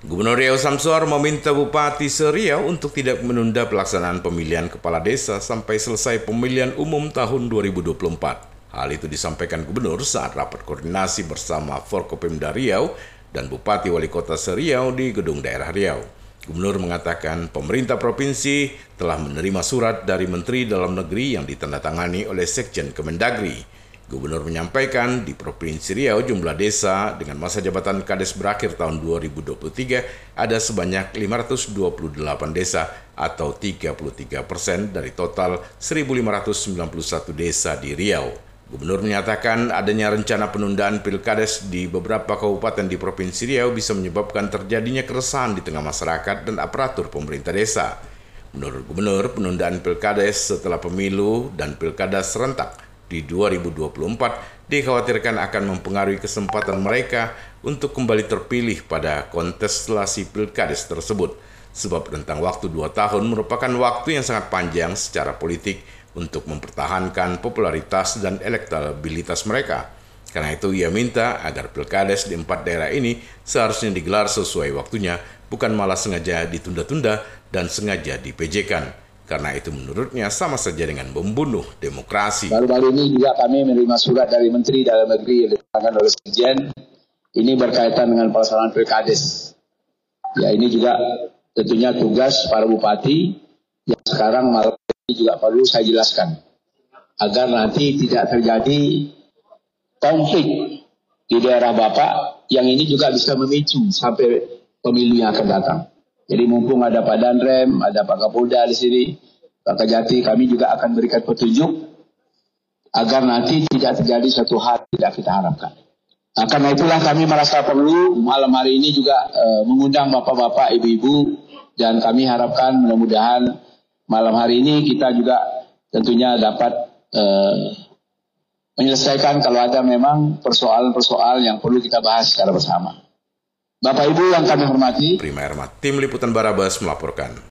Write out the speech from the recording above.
Gubernur Riau Samsuar meminta Bupati Seriau untuk tidak menunda pelaksanaan pemilihan kepala desa sampai selesai pemilihan umum tahun 2024. Hal itu disampaikan Gubernur saat rapat koordinasi bersama Forkopimda Riau dan Bupati Wali Kota Seriau di Gedung Daerah Riau. Gubernur mengatakan pemerintah provinsi telah menerima surat dari Menteri Dalam Negeri yang ditandatangani oleh Sekjen Kemendagri Gubernur menyampaikan di Provinsi Riau jumlah desa dengan masa jabatan Kades berakhir tahun 2023 ada sebanyak 528 desa atau 33 persen dari total 1.591 desa di Riau. Gubernur menyatakan adanya rencana penundaan pilkades di beberapa kabupaten di Provinsi Riau bisa menyebabkan terjadinya keresahan di tengah masyarakat dan aparatur pemerintah desa. Menurut Gubernur, penundaan pilkades setelah pemilu dan pilkada serentak di 2024 dikhawatirkan akan mempengaruhi kesempatan mereka untuk kembali terpilih pada kontestasi pilkades tersebut. Sebab rentang waktu dua tahun merupakan waktu yang sangat panjang secara politik untuk mempertahankan popularitas dan elektabilitas mereka. Karena itu ia minta agar pilkades di empat daerah ini seharusnya digelar sesuai waktunya, bukan malah sengaja ditunda-tunda dan sengaja dipejekan karena itu menurutnya sama saja dengan membunuh demokrasi. Baru-baru ini juga kami menerima surat dari Menteri Dalam Negeri yang ditangani oleh Sekjen. Ini berkaitan dengan pelaksanaan pilkades. Ya ini juga tentunya tugas para bupati yang sekarang malam ini juga perlu saya jelaskan. Agar nanti tidak terjadi konflik di daerah Bapak yang ini juga bisa memicu sampai pemilu yang akan datang. Jadi mumpung ada Pak Danrem, ada Pak Kapolda di sini, Pak Kajati, kami juga akan berikan petunjuk agar nanti tidak terjadi suatu hal tidak kita harapkan. Nah, karena itulah kami merasa perlu malam hari ini juga e, mengundang bapak-bapak, ibu-ibu, dan kami harapkan mudah-mudahan malam hari ini kita juga tentunya dapat e, menyelesaikan kalau ada memang persoalan-persoalan yang perlu kita bahas secara bersama. Bapak Ibu yang kami hormati. Prima Erma, Tim Liputan Barabas melaporkan.